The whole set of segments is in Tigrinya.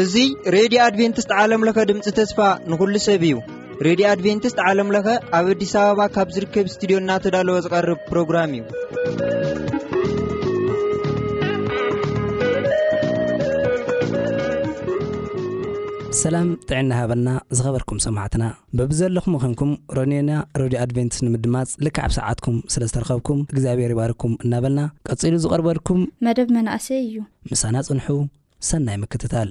እዙይ ሬድዮ ኣድቨንትስት ዓለምለኸ ድምፂ ተስፋ ንኹሉ ሰብ እዩ ሬድዮ ኣድቨንትስት ዓለምለኸ ኣብ ኣዲስ ኣበባ ካብ ዝርከብ እስትድዮ እናተዳለወ ዝቐርብ ፕሮግራም እዩ ሰላም ጥዕና ሃበና ዝኸበርኩም ሰማዕትና በብዘለኹሞ ዄንኩም ሮንዮና ረድዮ ኣድቨንትስ ንምድማጽ ልክዕ ኣብ ሰዓትኩም ስለ ዝተረኸብኩም እግዚኣብሔር ይባርኩም እናበልና ቀጺሉ ዝቐርበልኩም መደብ መናእሰይ እዩ። ምሳና ጽንሑ ሰናይ ምክትታል።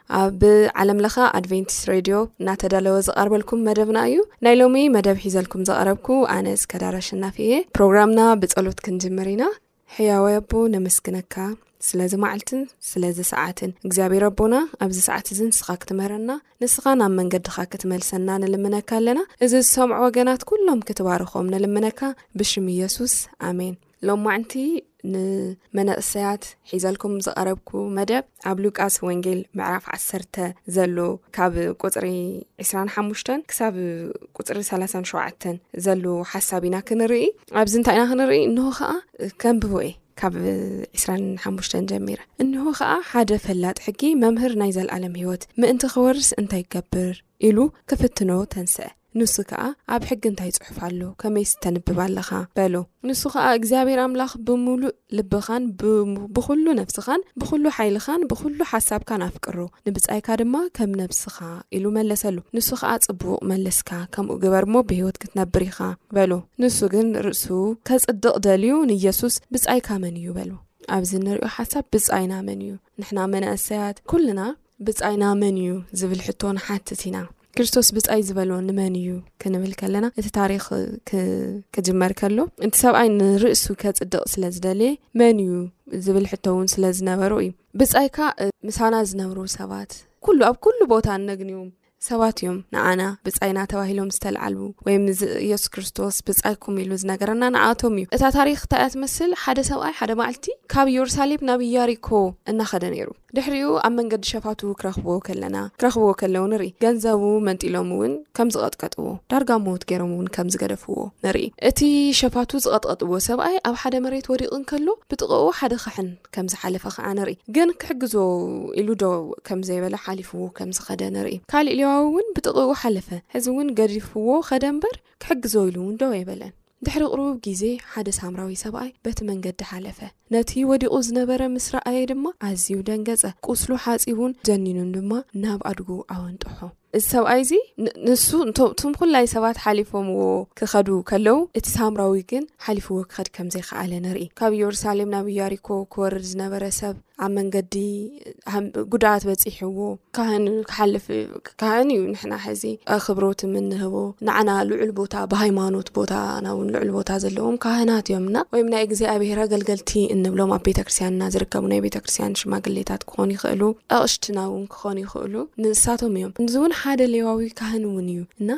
ኣብ ዓለም ለኸ ኣድቨንቲስ ሬድዮ እናተዳለወ ዝቐርበልኩም መደብና እዩ ናይ ሎሚ መደብ ሒዘልኩም ዘቐረብኩ ኣነ ዝከዳራ ሽናፊ እየ ፕሮግራምና ብጸሎት ክንጅምር ኢና ሕያዋይ ኣቦ ነመስግነካ ስለዚ መዓልትን ስለዚ ሰዓትን እግዚኣብሔር ኣቦና ኣብዚ ሰዓት እዚ ንስኻ ክትምህረና ንስኻ ናብ መንገድኻ ክትመልሰና ንልምነካ ኣለና እዚ ዝሰምዑ ወገናት ኩሎም ክትባርኾም ንልምነካ ብሽም ኢየሱስ ኣሜን ሎማዕንቲ ንመነእሰያት ሒዘልኩም ዝቐረብኩ መደብ ኣብ ሉቃስ ወንጌል ምዕራፍ ዓሰርተ ዘሎ ካብ ቁፅሪ 2ሓሙሽተ ክሳብ ቁፅሪ 3ሸተ ዘሉ ሓሳብ ኢና ክንርኢ ኣብዚ እንታይ ኢና ክንርኢ እንሆ ከዓ ከምብቦ እየ ካብ 2ሓሙሽተ ጀሚረ እንሆ ከዓ ሓደ ፈላጥ ሕጊ መምህር ናይ ዘለኣለም ሂወት ምእንቲ ክወርስ እንታይ ይገብር ኢሉ ክፍትኖ ተንስአ ንሱ ከኣ፣ ኣብ ሕጊ እንታይ ጽሑፍ ኣሎ፣ ከመይሲ ተንብብ ኣለኻ? በሎ። ንሱ ኸኣ፣ እግዚኣብሄር ኣምላኽ ብምሉእ ልብኻን ብዅሉ ነፍስኻን ብዅሉ ሓይልኻን ብዅሉ ሓሳብካን ኣፍቅሮ፣ ንብጻይካ ድማ ከም ነብስኻ፣ ኢሉ መለሰሉ። ንሱ ኸኣ፣ ጽቡቕ መልስካ፣ ከምኡ ግበር እሞ ብህይወት ክትነብር ኢኻ፣ በሎ። ንሱ ግን ርእሱ ኬጽድቕ ደልዩ ንየሱስ፣ ብጻይካ መን እዩ? በሎ። ኣብዚ እንርእዮ ሓሳብ ብጻይና መን እዩ? ንሕና መናእሰያት ኩልና ብጻይና መን እዩ ዝብል ሕቶ ንሓትት ኢና ክርስቶስ ብጻይ ዝበሎ ንመን እዩ ክንብል ከለና እቲ ታሪክ ክጅመር ከሎ እቲ ሰብኣይ ንርእሱ ከፅድቅ ስለ ዝደለየ መን እዩ ዝብል ሕቶ እውን ስለ ዝነበሩ እዩ ብጻይካ ምሳና ዝነብሩ ሰባት ኩሉ ኣብ ኩሉ ቦታ እነግንዩ ሰባት እዮም ንኣና ብጻይና ተባሂሎም ዝተልዓሉ ወይም ንዚ ኢየሱስ ክርስቶስ ብጻይኩም ኢሉ ዝነገረና ንኣቶም እዩ እታ ታሪክ እንታይ እያ ትመስል ሓደ ሰብኣይ ሓደ ማዕልቲ ካብ የሩሳሌም ናብ ያሪኮ እናኸደ ነይሩ ድሕሪኡ ኣብ መንገዲ ሸፋቱ ክረኽብዎ ከለና ክረኽብዎ ከለዉ ንርኢ ገንዘቡ መንጢሎም እውን ከም ዝቐጥቀጥዎ ዳርጋ ሞት ገይሮም እውን ከም ዝገደፍዎ ንርኢ እቲ ሸፋቱ ዝቐጥቀጥዎ ሰብኣይ ኣብ ሓደ መሬት ወዲቑ እንከሎ ብጥቕኡ ሓደ ኽሕን ከም ዝሓለፈ ከኣ ንርኢ ግን ክሕግዞ ኢሉ ዶ ከም ዘይበለ ሓሊፍዎ ከም ዝኸደ ንርኢ ካልእ ሌዋዊ እውን ብጥቕኡ ሓለፈ ሕዚ እውን ገዲፍዎ ኸደ እምበር ክሕግዞ ኢሉ እውን ዶ ኣይበለን ድሕሪ ቅሩብ ግዜ ሓደ ሳምራዊ ሰብኣይ በቲ መንገዲ ሓለፈ ነቲ ወዲቑ ዝነበረ ምስ ረኣየ ድማ ኣዝዩ ደንገጸ ቁስሉ ሓጺቡን ጀኒኑን ድማ ናብ ኣድጉ ኣወንጥሖ እዚ ሰብኣይ እዚ ንሱ እቶም ኩላይ ሰባት ሓሊፎምዎ ክኸዱ ከለው እቲ ሳምራዊ ግን ሓሊፍዎ ክኸድ ከም ዘይከኣለ ንርኢ ካብ የሩሳሌም ናብ እያሪኮ ክወርድ ዝነበረ ሰብ ኣብ መንገዲ ጉድኣት በፂሕዎ ካህን ክሓልፍ ካህን እዩ ንሕና ሕዚ ኣክብሮት የምንህቦ ንዓና ልዑል ቦታ ብሃይማኖት ቦታና እውን ልዑል ቦታ ዘለዎም ካህናት እዮምና ወይም ናይ እግዚኣብሄር ኣገልገልቲ እንብሎም ኣብ ቤተክርስትያንና ዝርከቡ ናይ ቤተክርስትያን ሽማግሌታት ክኾኑ ይኽእሉ ኣቕሽትና እውን ክኾኑ ይኽእሉ ንሳቶም እዮም እዚ እውን ሓደ ሌዋዊ ካህን እውን እዩ እና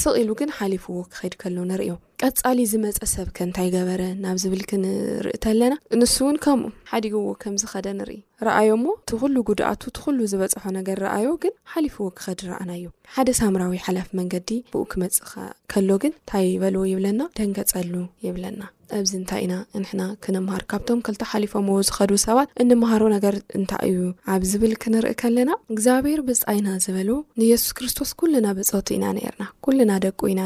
ስቕ ኢሉ ግን ሓሊፍዎ ክኸይድ ከሎ ንርእዮ ቀጻሊ ዝመፀ ሰብ ከ እንታይ ገበረ ናብ ዝብል ክንርኢ ተለና ንሱ እውን ከምኡ ሓዲግዎ ከም ዝኸደ ንርኢ ረኣዮ እሞ እቲ ኩሉ ጉድኣቱ እቲ ኩሉ ዝበፅሖ ነገር ረኣዮ ግን ሓሊፍዎ ክኸድ ረኣናዮ ሓደ ሳምራዊ ሓላፊ መንገዲ ብኡ ክመፅእ ከሎ ግን እንታይ ይበልዎ ይብለና ደንገፀሉ ይብለና ኣብዚ እንታይ ኢና እንሕና ክንምሃር ካብቶም ክልተ ሓሊፎምዎ ዝኸዱ ሰባት እንምሃሮ ነገር እንታይ እዩ ኣብ ዝብል ክንርኢ ከለና እግዚኣብሔር ብፃይና ዝበሉ ንየሱስ ክርስቶስ ኩልና ብፆቱ ኢና ነርና ኩልና ደቁ ኢና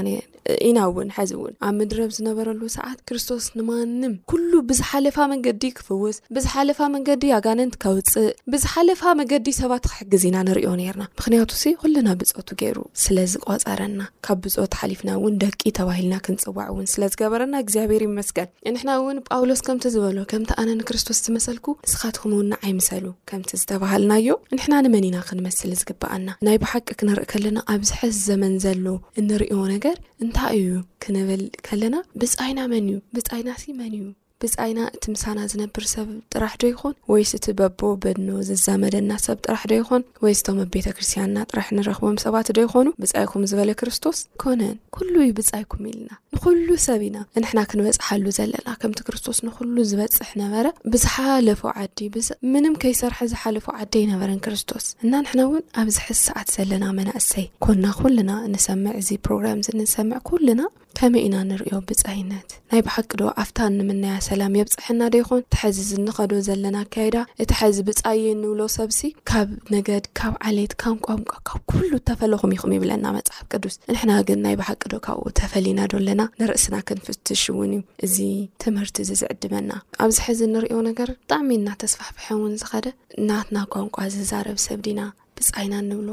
ኢና እውን ሐዚ እውን ኣብ ምድረ ብ ዝነበረሉ ሰዓት ክርስቶስ ንማንም ኩሉ ብዝሓለፋ መንገዲ ክፍውስ ብዝሓለፋ መንገዲ ኣጋንንት ከውፅእ ብዝሓለፋ መገዲ ሰባት ክሕግዝ ኢና ንሪዮ ነርና ምክንያቱ ሲ ኩልና ብፆቱ ገይሩ ስለዝቆፀረና ካብ ብጾት ሓሊፍና እውን ደቂ ተባሂልና ክንጽዋዕ እውን ስለ ዝገበረና እግዚኣብሔር ይመስገን። እንሕና እውን ጳውሎስ ከምቲ ዝበሎ ከምቲ ኣነ ንክርስቶስ ዝመሰልኩ ንስኻትኩም እውን ንዓይ ምሰሉ ከምቲ ዝተባሃልናዮ እንሕና ንመን ኢና ክንመስል ዝግብኣና? ናይ ብሓቂ ክንርኢ ከለና ኣብዚ ሕዚ ዘመን ዘሎ እንርእዮ ነገር እንታይ እዩ ክንብል ከለና ብጻይና መን እዩ? ብጻይናሲ መን እዩ? ብጻይና እቲ ምሳና ዝነብር ሰብ ጥራሕ ዶ ይኾን ወይስ እቲ በቦ በድኖ ዝዛመደና ሰብ ጥራሕ ዶ ይኾን ወይስ እቶም ኣብ ቤተ ክርስትያንና ጥራሕ ንረኽቦም ሰባት ዶ ይኾኑ ብጻይኩም ዝበለ ክርስቶስ ኮነን ኩሉ እዩ ብጻይኩም ኢልና ንኹሉ ሰብ ኢና ንሕና ክንበጽሓሉ ዘለና ከምቲ ክርስቶስ ንኹሉ ዝበጽሕ ነበረ ብዝሓለፎ ዓዲ ምንም ከይሰርሐ ዝሓለፎ ዓዲ ኣይነበረን ክርስቶስ እና ንሕና እውን ኣብዚ ሕዚ ሰዓት ዘለና መናእሰይ ኮና ኩልና ንሰምዕ እዚ ፕሮግራም እዚ ንሰምዕ ኩልና ከመይ ኢና ንርእዮ ብጻይነት? ናይ ብሓቂዶ ኣብታ እንምነያ ሰላም የብጽሐና ዶ ይኾን? እቲ ሐዚ ዝንኸዶ ዘለና ኣካይዳ፣ እቲ ሐዚ ብጻየይ እንብሎ ሰብሲ ካብ ነገድ፣ ካብ ዓሌት፣ ካብ ቋንቋ፣ ካብ ኩሉ እተፈለኹም ኢኹም ይብለና መጽሓፍ ቅዱስ። ንሕና ግን ናይ ብሓቂዶ ካብኡ ተፈሊና ዶ ኣለና? ንርእስና ክንፍትሽ እውን እዩ እዚ ትምህርቲ እዚ ዝዕድመና። ኣብዚ ሐዚ እንርእዮ ነገር ብጣዕሚ እናተስፋሕፈሐ እውን ዝኸደ ናትና ቋንቋ ዝዛረብ ሰብ ዲና ብጻይና እንብሎ?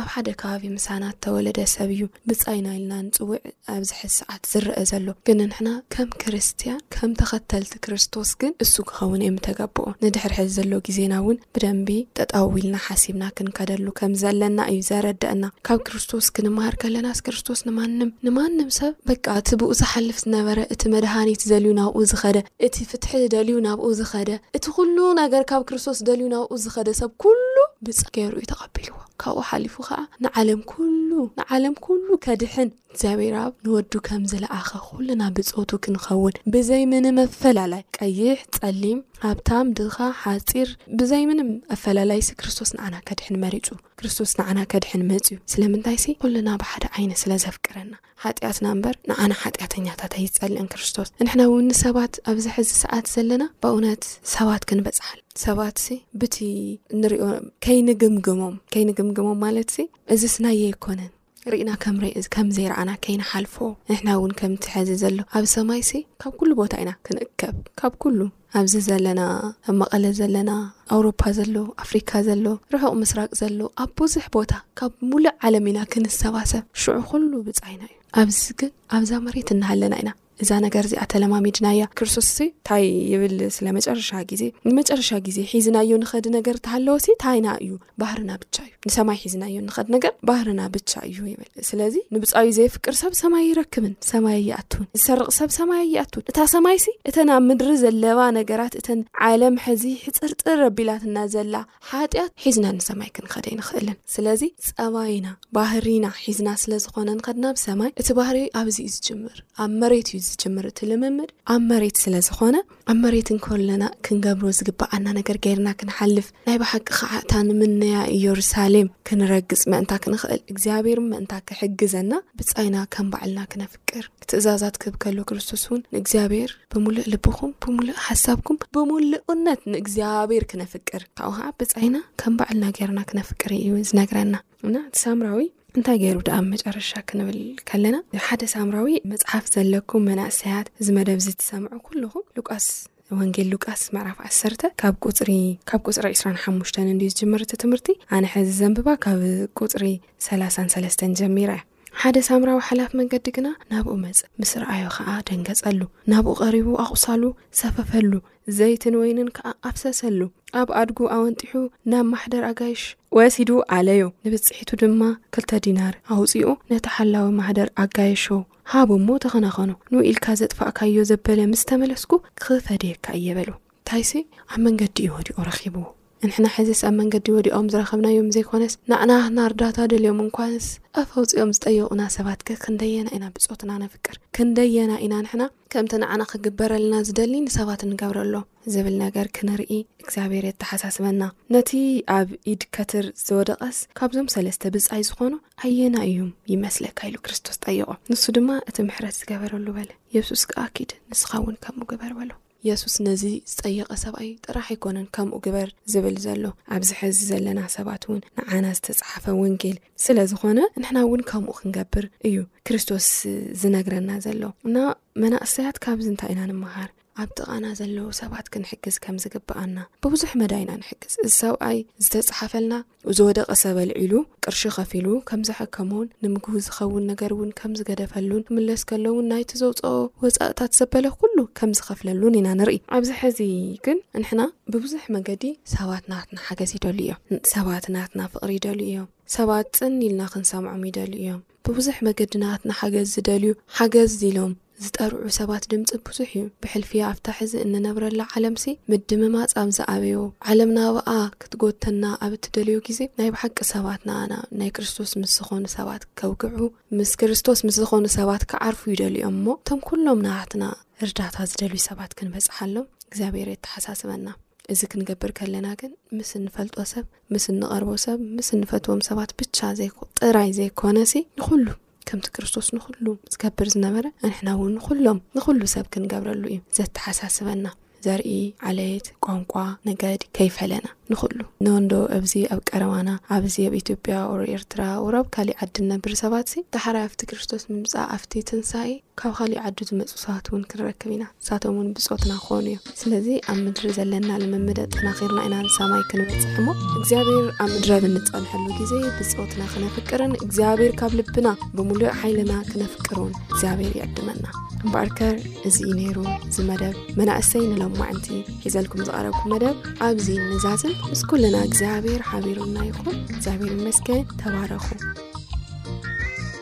ኣብ ሓደ ከባቢ ምሳና እተወለደ ሰብ እዩ ብጻይና ኢልና እንጽውዕ ኣብዚ ሕዚ ሰዓት ዝረኣ ዘሎ። ግን ንሕና ከም ክርስትያን ከም ተኸተልቲ ክርስቶስ ግን እሱ ክኸውን እም ተገብኦ። ንድሕሪ ሕዚ ዘሎ ግዜና እውን ብደንቢ ጠጠው ኢልና ሓሲብና ክንከደሉ ከም ዘለና እዩ ዘረደእና። ካብ ክርስቶስ ክንመሃር ከለናስ ክርስቶስ ንማንም ንማንም ሰብ በቃ እቲ ብኡ ዝሓልፍ ዝነበረ እቲ መድሃኒት ዘልዩ ናብኡ ዝኸደ እቲ ፍትሒ ደልዩ ናብኡ ዝኸደ እቲ ኩሉ ነገር ካብ ክርስቶስ ደልዩ ናብኡ ዝኸደ ሰብ ኩሉ ብጻይ ገይሩ እዩ ተቐ ኣቢልዎ ካብኡ ሓሊፉ ኸዓ ንዓለም ኩሉ ንዓለም ኩሉ ከድሕን እግዚኣብሔር ኣብ ንወዱ ከም ዝለኣኸ ኩልና ብፆቱ ክንኸውን ብዘይ ምንም ኣፈላላይ ቀይሕ ጸሊም ሃብታም ድኻ ሓፂር ብዘይ ምንም ኣፈላላይሲ ክርስቶስ ንዓና ከድሕን መሪፁ ክርስቶስ ንዓና ከድሕን መፅዩ ስለምንታይሲ ኩልና ብሓደ ዓይነ ስለ ዘፍቅረና ሓጢኣትና እምበር ንዓና ሓጢኣተኛታት ኣይጸልእን ክርስቶስ ንሕና ውን ንሰባት ኣብዚ ሕዚ ሰዓት ዘለና በእውነት ሰባት ክንበጽሓል ሰባት ሲ ብቲ ንሪኦ ከይንግምግሞም ከይንግምግሞም ማለት ሲ እዚስ ናየ ኣይኮነን ርኢና ከም ዘይረኣና ከይንሓልፎ ንሕና እውን ከምትሐዚ ዘሎ ኣብ ሰማይ ሲ ካብ ኩሉ ቦታ ኢና ክንእከብ ካብ ኩሉ ኣብዚ ዘለና ኣብ መቐለ ዘለና ኣውሮፓ ዘሎ ኣፍሪካ ዘሎ ርሑቕ ምስራቅ ዘሎ ኣብ ብዙሕ ቦታ ካብ ሙሉእ ዓለም ኢና ክንሰባሰብ ሽዑ ኩሉ ብጻይና እዩ ኣብዚ ግን ኣብዛ መሬት እናሃለና ኢና እዛ ነገር እዚኣ ተለማሚድናያ ክርስቶስ ሲ እንታይ ይብል ስለ መጨረሻ ግዜ ንመጨረሻ ግዜ ሒዝናዮ ንኸዲ ነገር ተሃለወሲ ታይና እዩ ባህርና ብቻ እዩ ንሰማይ ሒዝናዮ ንኸድ ነገር ባህርና ብቻ እዩ ይብል ስለዚ ንብፃዩ ዘይፍቅር ሰብ ሰማይ ይረክብን ሰማይ ኣይኣትውን ዝሰርቕ ሰብ ሰማይ ኣይኣትውን እታ ሰማይሲ እተን ኣብ ምድሪ ዘለባ ነገራት እተን ዓለም ሕዚ ሕፅርጥር ኣቢላትና ዘላ ሓጢኣት ሒዝና ንሰማይ ክንኸደ ይንኽእልን ስለዚ ፀባይና ባህሪና ሒዝና ስለ ዝኾነ ንኸድና ብ ሰማይ እቲ ባህሪ ኣብዚ እዩ ዝጅምር ኣብ መሬት እዩ ዝጅምር እቲ ልምምድ ኣብ መሬት ስለ ዝኾነ ኣብ መሬት እንኮለና ክንገብሮ ዝግብኣና ነገር ገይርና ክንሓልፍ ናይ ብሓቂ ኸዓ እታ ንምነያ ኢዮሩሳሌም ክንረግጽ ምእንታ ክንኽእል እግዚኣብሔር ምእንታ ክሕግዘና ብጻይና ከም ባዕልና ክነፍቅር ትእዛዛት ክህብ ከሎ ክርስቶስ እውን ንእግዚኣብሔር ብምሉእ ልብኹም ብምሉእ ሓሳብኩም ብምሉእነት ንእግዚኣብሔር ክነፍቅር ካብኡ ከዓ ብጻይና ከም ባዕልና ገይርና ክነፍቅር እዩ ዝነግረና እና እቲ ሳምራዊ እንታይ ገይሩ ድኣ መጨረሻ ክንብል ከለና ሓደ ሳምራዊ መፅሓፍ ዘለኩም መናእሰያት እዚ መደብ እዚ ትሰምዑ ኩልኹም ሉቃስ ወንጌል ሉቃስ ምዕራፍ 1 ካብ ቁፅሪ ካብ ቁፅሪ 25 እንድዩ ዝጅምር እቲ ትምህርቲ ኣነ ሕዚ ዘንብባ ካብ ቁፅሪ 33 ጀሚረ ሓደ ሳምራዊ ሓላፍ መንገዲ ግና ናብኡ መጽ ምስ ረኣዮ ኸዓ ደንገጸሉ ናብኡ ቐሪቡ ኣቝሳሉ ሰፈፈሉ ዘይትን ወይንን ከኣ ኣፍሰሰሉ ኣብ ኣድጉ ኣወንጢሑ ናብ ማሕደር ኣጋይሽ ወሲዱ ኣለዮ ንብጽሒቱ ድማ ክልተ ዲናር ኣውጺኡ ነቲ ሓላዊ ማህደር ኣጋየሾ ሃቡ እሞ ተኸናኸኖ ንኢልካ ዘጥፋእካዮ ዘበለ ምስ ተመለስኩ ክፈድየካ እየ በሉ ታይሲ ኣብ መንገዲ እዩ ወዲቁ ረኪብዎ ንሕና ሕዚስ ኣብ መንገዲ ወዲቆም ዝረከብናዮም ዘይኮነስ ናዕናትና እርዳታ ደልዮም እንኳንስ ኣፍ ኣውፂኦም ዝጠየቁና ሰባትከ ክንደየና ኢና ብፆትና ነፍቅር ክንደየና ኢና ንሕና ከምቲ ንዓና ክግበረልና ዝደሊ ንሰባት ንገብረሎም ዝብል ነገር ክንርኢ እግዚኣብሔር የተሓሳስበና ነቲ ኣብ ኢድ ከትር ዝወደቀስ ካብዞም ሰለስተ ብፃይ ዝኾኑ ኣየና እዩም ይመስለካ ኢሉ ክርስቶስ ጠየቆ ንሱ ድማ እቲ ምሕረት ዝገበረሉ በለ የሱስ ከዓ ኪድ ንስኻ እውን ከምኡ ግበር በሎ የሱስ ነዚ ዝጸየቐ ሰብኣይ ጥራሕ ኣይኰነን ከምኡ ግበር ዝብል ዘሎ። ኣብዚ ሕዚ ዘለና ሰባት እውን ንዓና ዝተጻሕፈ ወንጌል ስለ ዝዀነ ንሕና እውን ከምኡ ክንገብር እዩ ክርስቶስ ዝነግረና ዘሎ እና መናእሰያት ካብዚ እንታይ ኢና ንምሃር? ኣብ ጥቓና ዘለዉ ሰባት ክንሕግዝ ከም ዝግብኣና ብብዙሕ መዳይ ኢና ንሕግዝ። እዚ ሰብኣይ ዝተጻሓፈልና ዝወደቐ ሰብ ኣልዒሉ ቅርሺ ከፊሉ ከም ዘሐከሞን ንምግቡ ዝኸውን ነገር እውን ከም ዝገደፈሉን ክምለስ ከሎ እውን ናይቲ ዘውፅኦ ወፃእታት ዘበለ ኩሉ ከም ዝኸፍለሉን ኢና ንርኢ ኣብዚ ሕዚ ግን ንሕና ብብዙሕ መገዲ ሰባት ናትና ሓገዝ ይደልዩ እዮም ሰባት ናትና ፍቕሪ ይደልዩ እዮም ሰባት ጽን ኢልና ክንሰምዖም ይደልዩ እዮም ብብዙሕ መገዲ ናትና ሓገዝ ዝደልዩ፣ ሓገዝ ኢሎም ዝጠርዑ ሰባት ድምጺ ብዙሕ እዩ። ብሕልፊ ኣብታ ሕዚ እንነብረላ ዓለምሲ ምድምማጽ ኣብ ዝኣበዮ፣ ዓለም ናብኣ ክትጎትተና ኣብ እትደልዮ ግዜ፣ ናይ ብሓቂ ሰባት ንኣና ናይ ክርስቶስ ምስ ዝኾኑ ሰባት ከውግዑ፣ ምስ ክርስቶስ ምስ ዝኾኑ ሰባት ክዓርፉ ይደልዩ'ዮም እሞ፣ እቶም ኩሎም ናትና እርዳታ ዝደልዩ ሰባት ክንበጽሓሎም እግዚኣብሔር የተሓሳስበና። እዚ ክንገብር ከለና ግን ምስ እንፈልጦ ሰብ ምስ እንቐርቦ ሰብ ምስ እንፈትዎም ሰባት ብቻ ጥራይ ዘይኮነሲ ንኹሉ ከምቲ ክርስቶስ ንኹሉ ዝገብር ዝነበረ ንሕና እውን ንኹሎም ንኹሉ ሰብ ክንገብረሉ እዩ ዘተሓሳስበና ዘርኢ ዓለየት ቋንቋ ነገድ ከይፈለና ንኹሉ ንወንዶ ኣብዚ ኣብ ቀረባና ኣብዚ ኣብ ኢትዮጵያ ኦሮ ኤርትራ ኦሮብ ካሊእ ዓዲ ነብር ሰባት ሲ ዳሓራይ ኣብቲ ክርስቶስ ምምፃእ ኣብቲ ትንሳኤ ካብ ኻሊእ ዓዱ ዝመጹ ሰባት እውን ክንረክብ ኢና፣ ንሳቶም እውን ብጾትና ክኾኑ እዮም። ስለዚ ኣብ ምድሪ ዘለና ልምምድ ኣጠናኺርና ኢና ንሳማይ ክንበጽሕ እሞ፣ እግዚኣብሔር ኣብ ምድረ ብንጸንሐሉ ጊዜ ብጾትና ክነፍቅርን እግዚኣብሔር ካብ ልብና ብምሉእ ሓይልና ክነፍቅሮን እግዚኣብሔር ይዕድመና። እምበኣር ከር እዚ እዩ ነይሩ እዚ መደብ መናእሰይ ንሎማዕንቲ ሒዘልኩም ዝቐረብኩ መደብ ኣብዚ ንዛዝም ምስ ኩልና እግዚኣብሔር ሓቢሩና ይኹን እግዚኣብሔር ይመስገን ተባረኹ።